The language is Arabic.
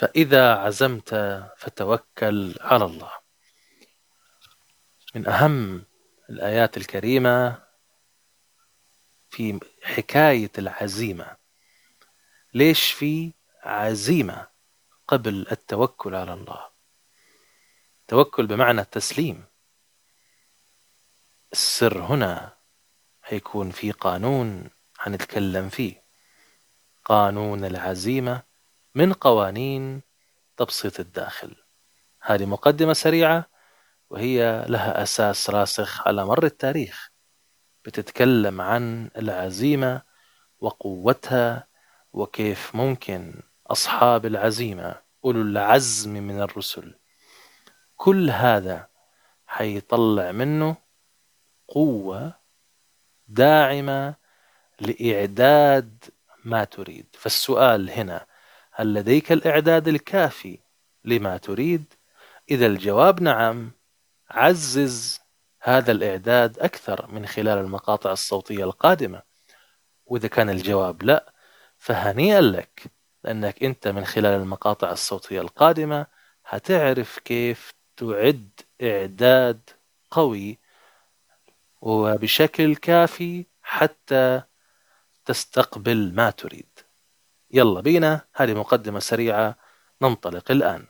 فإذا عزمت فتوكل على الله. من أهم الآيات الكريمة في حكاية العزيمة. ليش في عزيمة قبل التوكل على الله؟ توكل بمعنى التسليم. السر هنا هيكون في قانون هنتكلم فيه. قانون العزيمة من قوانين تبسيط الداخل. هذه مقدمة سريعة وهي لها أساس راسخ على مر التاريخ بتتكلم عن العزيمة وقوتها وكيف ممكن أصحاب العزيمة أولو العزم من الرسل كل هذا حيطلع منه قوة داعمة لإعداد ما تريد. فالسؤال هنا هل لديك الإعداد الكافي لما تريد؟ إذا الجواب نعم عزز هذا الإعداد أكثر من خلال المقاطع الصوتية القادمة وإذا كان الجواب لا فهنيئا لك لأنك أنت من خلال المقاطع الصوتية القادمة هتعرف كيف تعد إعداد قوي وبشكل كافي حتى تستقبل ما تريد يلا بينا. هذه مقدمة سريعة. ننطلق الآن.